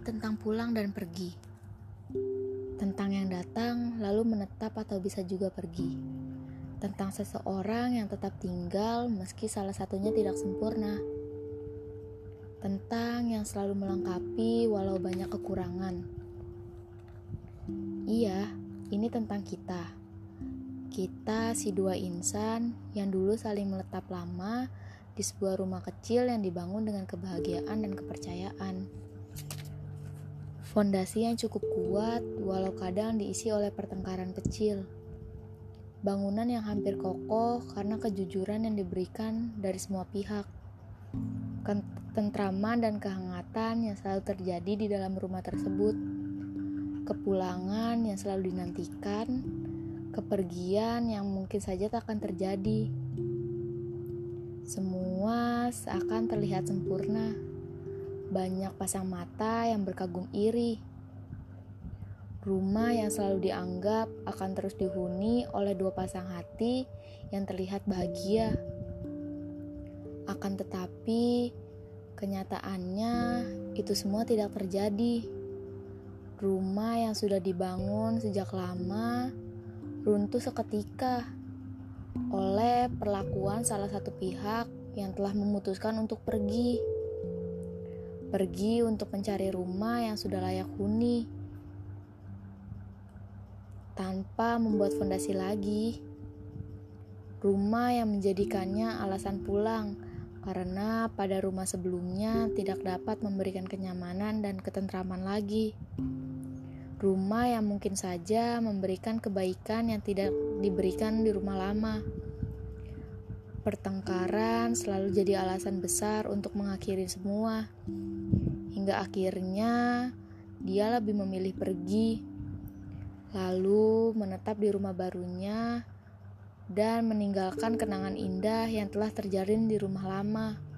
tentang pulang dan pergi. Tentang yang datang lalu menetap atau bisa juga pergi. Tentang seseorang yang tetap tinggal meski salah satunya tidak sempurna. Tentang yang selalu melengkapi walau banyak kekurangan. Iya, ini tentang kita. Kita si dua insan yang dulu saling meletap lama di sebuah rumah kecil yang dibangun dengan kebahagiaan dan kepercayaan. Fondasi yang cukup kuat, walau kadang diisi oleh pertengkaran kecil. Bangunan yang hampir kokoh karena kejujuran yang diberikan dari semua pihak. Ketentraman dan kehangatan yang selalu terjadi di dalam rumah tersebut. Kepulangan yang selalu dinantikan, kepergian yang mungkin saja tak akan terjadi. Semua seakan terlihat sempurna. Banyak pasang mata yang berkagum iri. Rumah yang selalu dianggap akan terus dihuni oleh dua pasang hati yang terlihat bahagia. Akan tetapi, kenyataannya itu semua tidak terjadi. Rumah yang sudah dibangun sejak lama runtuh seketika oleh perlakuan salah satu pihak yang telah memutuskan untuk pergi. Pergi untuk mencari rumah yang sudah layak huni. Tanpa membuat fondasi lagi. Rumah yang menjadikannya alasan pulang karena pada rumah sebelumnya tidak dapat memberikan kenyamanan dan ketentraman lagi rumah yang mungkin saja memberikan kebaikan yang tidak diberikan di rumah lama. Pertengkaran selalu jadi alasan besar untuk mengakhiri semua, hingga akhirnya dia lebih memilih pergi, lalu menetap di rumah barunya dan meninggalkan kenangan indah yang telah terjalin di rumah lama.